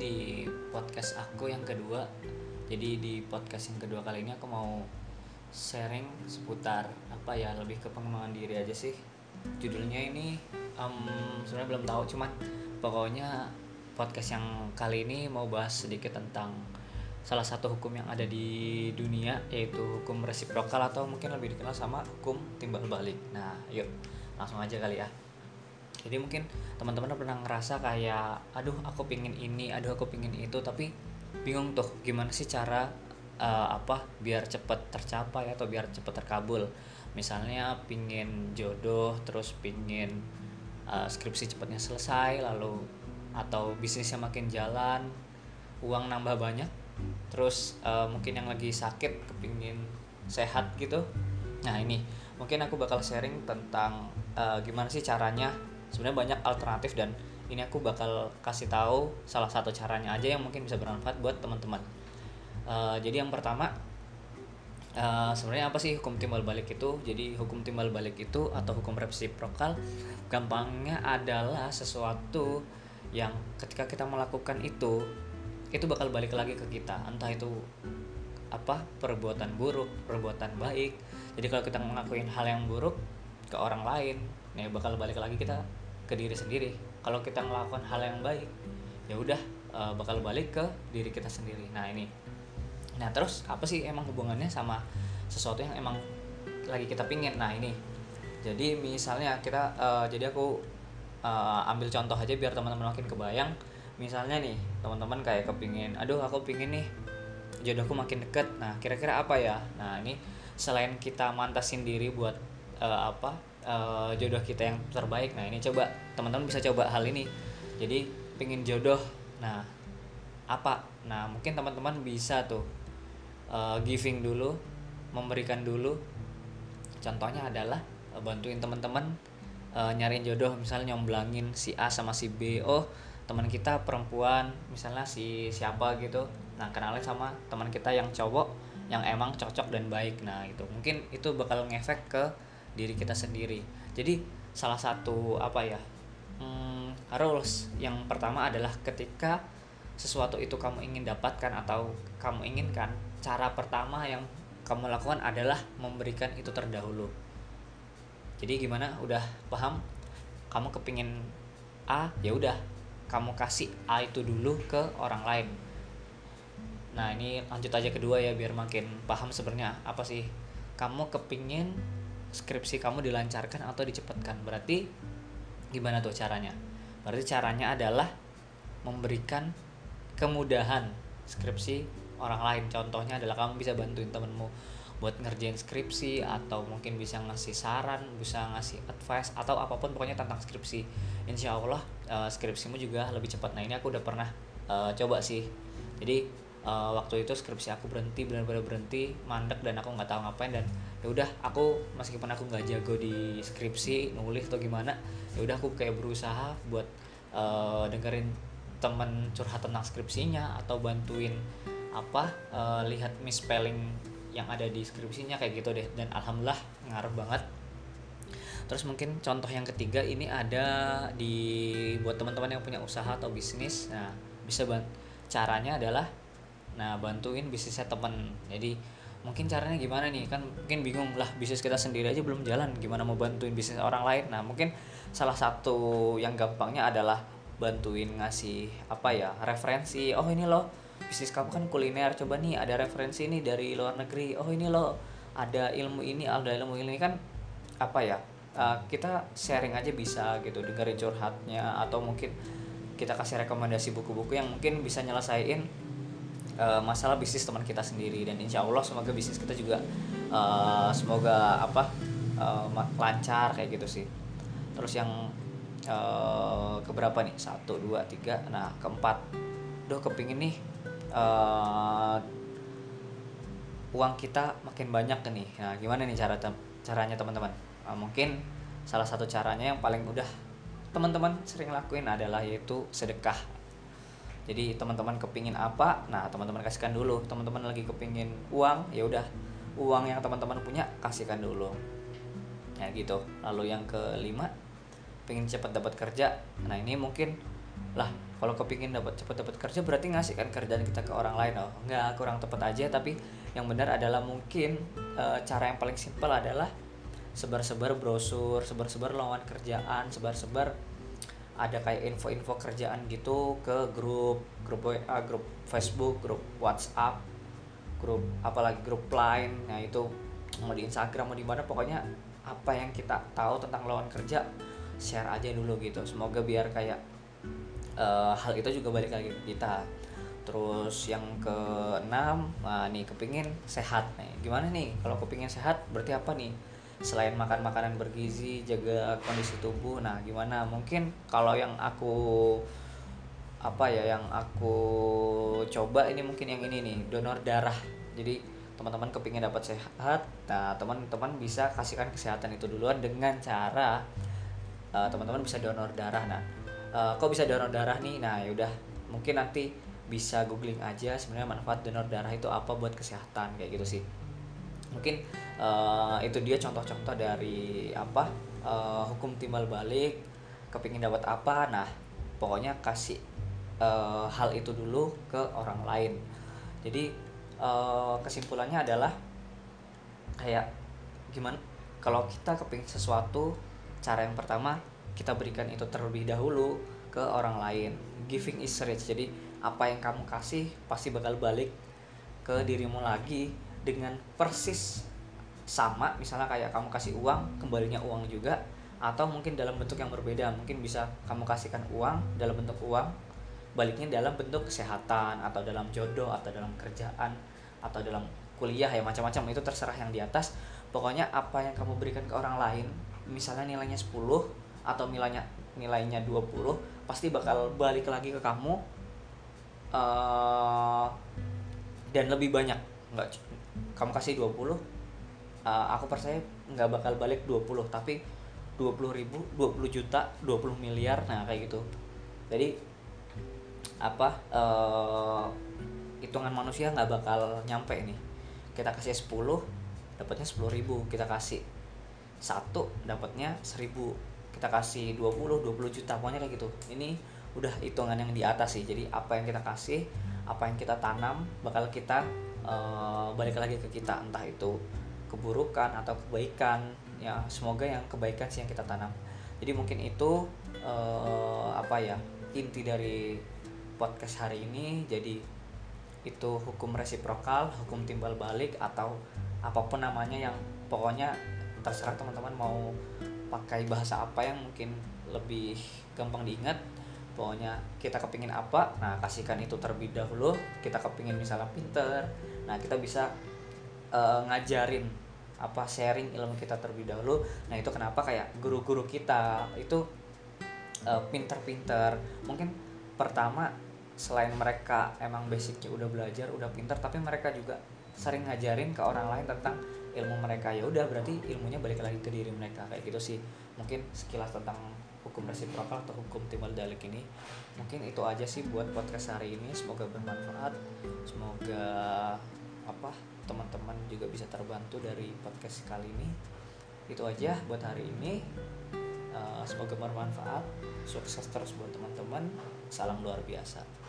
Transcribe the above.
di podcast aku yang kedua. Jadi di podcast yang kedua kali ini aku mau sharing seputar apa ya lebih ke pengembangan diri aja sih. Judulnya ini em, sebenarnya belum tahu cuman pokoknya podcast yang kali ini mau bahas sedikit tentang salah satu hukum yang ada di dunia yaitu hukum resiprokal atau mungkin lebih dikenal sama hukum timbal balik. Nah, yuk langsung aja kali ya jadi mungkin teman-teman pernah ngerasa kayak aduh aku pingin ini aduh aku pingin itu. Tapi bingung tuh gimana sih cara uh, apa biar cepet tercapai atau biar cepet terkabul. Misalnya pingin jodoh terus pingin uh, skripsi cepatnya selesai lalu atau bisnisnya makin jalan uang nambah banyak terus uh, mungkin yang lagi sakit kepingin sehat gitu. Nah ini. Mungkin aku bakal sharing tentang uh, gimana sih caranya sebenarnya banyak alternatif dan ini aku bakal kasih tahu salah satu caranya aja yang mungkin bisa bermanfaat buat teman-teman. Uh, jadi yang pertama uh, sebenarnya apa sih hukum timbal balik itu? Jadi hukum timbal balik itu atau hukum resiprokal gampangnya adalah sesuatu yang ketika kita melakukan itu itu bakal balik lagi ke kita. Entah itu apa? Perbuatan buruk perbuatan baik. Jadi kalau kita mengakuin hal yang buruk ke orang lain nih bakal balik lagi kita ke diri sendiri. Kalau kita melakukan hal yang baik ya udah uh, bakal balik ke diri kita sendiri. Nah ini. Nah terus apa sih emang hubungannya sama sesuatu yang emang lagi kita pingin? Nah ini. Jadi misalnya kita uh, jadi aku uh, ambil contoh aja biar teman-teman makin kebayang. Misalnya nih teman-teman kayak kepingin aduh aku pingin nih jodohku makin deket. Nah kira-kira apa ya? Nah ini selain kita mantasin diri buat uh, apa uh, jodoh kita yang terbaik. Nah ini coba teman-teman bisa coba hal ini. Jadi pengen jodoh. Nah apa? Nah mungkin teman-teman bisa tuh uh, giving dulu memberikan dulu. Contohnya adalah uh, bantuin teman-teman uh, nyariin jodoh. Misalnya nyomblangin si A sama si B. Oh teman kita perempuan. Misalnya si siapa gitu. Nah kenalin sama teman kita yang cowok yang emang cocok dan baik. Nah itu mungkin itu bakal ngefek ke diri kita sendiri. Jadi salah satu apa ya hmm, rules yang pertama adalah ketika sesuatu itu kamu ingin dapatkan atau kamu inginkan cara pertama yang kamu lakukan adalah memberikan itu terdahulu. Jadi gimana? Udah paham? Kamu kepingin A ya udah. Kamu kasih A itu dulu ke orang lain. Nah ini lanjut aja kedua ya biar makin paham sebenarnya apa sih. Kamu kepingin skripsi kamu dilancarkan atau dicepatkan. Berarti gimana tuh caranya? Berarti caranya adalah memberikan kemudahan skripsi orang lain. Contohnya adalah kamu bisa bantuin temenmu buat ngerjain skripsi atau mungkin bisa ngasih saran bisa ngasih advice atau apa pun pokoknya tentang skripsi. Insya Allah uh, skripsimu juga lebih cepat. Nah ini aku udah pernah uh, coba sih. Jadi uh, waktu itu skripsi aku berhenti benar-benar berhenti mandek dan aku nggak tahu ngapain dan ya udah aku meskipun aku nggak jago di skripsi nulis atau gimana ya udah aku kayak berusaha buat uh, dengerin temen curhat tentang skripsinya atau bantuin apa uh, lihat misspelling yang ada di skripsinya kayak gitu deh dan alhamdulillah ngaruh banget. Terus mungkin contoh yang ketiga ini ada di buat teman-teman yang punya usaha atau bisnis. Nah bisa bantu caranya adalah nah bantuin bisnisnya temen. Jadi mungkin caranya gimana nih? Kan mungkin bingung lah bisnis kita sendiri aja belum jalan. Gimana mau bantuin bisnis orang lain? Nah mungkin salah satu yang gampangnya adalah bantuin ngasih apa ya referensi. Oh ini loh bisnis kamu kan kuliner. Coba nih ada referensi nih dari luar negeri. Oh ini loh ada ilmu ini ada ilmu ini. Kan apa ya uh, kita sharing aja bisa gitu dengerin curhatnya. Atau mungkin kita kasih rekomendasi buku-buku yang mungkin bisa nyelesain uh, masalah bisnis teman kita sendiri. Dan insya Allah semoga bisnis kita juga uh, semoga apa uh, lancar kayak gitu sih. Terus yang uh, keberapa nih? Satu dua tiga. Nah keempat. Doh kepingin nih uh, uang kita makin banyak nih. Nah gimana nih cara caranya teman-teman? Uh, mungkin salah satu caranya yang paling udah teman-teman sering lakuin adalah yaitu sedekah jadi teman-teman kepingin apa nah teman-teman kasihkan dulu. Teman-teman lagi kepingin uang ya udah uang yang teman-teman punya kasihkan dulu. Ya gitu. Lalu yang kelima pengen cepat dapat kerja. Nah ini mungkin lah kalau kepingin dapat cepat dapat kerja berarti ngasih kan kerjaan kita ke orang lain. Oh nggak kurang tepat aja. Tapi yang benar adalah mungkin e, cara yang paling simpel adalah sebar-sebar brosur sebar-sebar lowongan kerjaan sebar-sebar ada kayak info-info kerjaan gitu ke grup grup WA grup Facebook grup WhatsApp grup apalagi grup lain nah itu mau di Instagram mau di mana pokoknya apa yang kita tahu tentang lawan kerja share aja dulu gitu. Semoga biar kayak uh, hal itu juga balik lagi ke kita. Terus yang keenam nah nih kepingin sehat nih. Gimana nih? Kalau kepingin sehat berarti apa nih selain makan makanan bergizi jaga kondisi tubuh nah gimana? Mungkin kalau yang aku apa ya yang aku coba ini mungkin yang ini nih donor darah. Jadi teman-teman kepingin dapat sehat nah teman-teman bisa kasihkan kesehatan itu duluan dengan cara uh, teman-teman bisa donor darah. Nah uh, kok bisa donor darah nih? Nah yaudah mungkin nanti bisa googling aja sebenarnya manfaat donor darah itu apa buat kesehatan kayak gitu sih mungkin uh, itu dia contoh-contoh dari apa uh, hukum timbal balik kepingin dapat apa. Nah pokoknya kasih uh, hal itu dulu ke orang lain. Jadi uh, kesimpulannya adalah kayak gimana? Kalau kita kepingin sesuatu cara yang pertama kita berikan itu terlebih dahulu ke orang lain. Giving is rich. Jadi apa yang kamu kasih pasti bakal balik ke dirimu lagi dengan persis sama misalnya kayak kamu kasih uang kembalinya uang juga atau mungkin dalam bentuk yang berbeda mungkin bisa kamu kasihkan uang dalam bentuk uang baliknya dalam bentuk kesehatan atau dalam jodoh atau dalam kerjaan atau dalam kuliah ya macam-macam itu terserah yang di atas. Pokoknya apa yang kamu berikan ke orang lain misalnya nilainya 10 atau nilainya nilainya 20 pasti bakal balik lagi ke kamu uh, dan lebih banyak. Nggak kamu kasih 20 uh, eh, aku percaya nggak bakal balik 20 tapi 20 ribu 20 juta 20 miliar nah kayak gitu. Jadi apa uh, hitungan manusia nggak bakal nyampe nih kita kasih 10 dapatnya 10 ribu kita kasih satu dapatnya 1000 kita kasih 20 20 juta pokoknya kayak gitu. Ini udah hitungan yang di atas sih. Jadi apa yang kita kasih apa yang kita tanam bakal kita uh, balik lagi ke kita entah itu keburukan atau kebaikan ya semoga yang kebaikan sih yang kita tanam. Jadi mungkin itu uh, apa ya inti dari podcast hari ini. Jadi itu hukum resiprokal hukum timbal balik atau apa pun namanya yang pokoknya terserah teman-teman mau pakai bahasa apa yang mungkin lebih gampang diingat pokoknya kita kepingin apa nah kasihkan itu terlebih dahulu. Kita kepingin misalnya pinter nah kita bisa uh, ngajarin apa sharing ilmu kita terlebih dahulu. Nah itu kenapa kayak guru-guru kita itu uh, pinter-pinter. Mungkin pertama selain mereka emang basicnya udah belajar udah pinter tapi mereka juga sering ngajarin ke orang lain tentang ilmu mereka. Ya udah berarti ilmunya balik lagi ke diri mereka. Kayak gitu sih. Mungkin sekilas tentang hukum resiprokal atau hukum timbal dalik ini mungkin itu aja sih buat podcast hari ini. Semoga bermanfaat. Semoga apa teman-teman juga bisa terbantu dari podcast kali ini. Itu aja buat hari ini. Uh, semoga bermanfaat. Sukses terus buat teman-teman. Salam luar biasa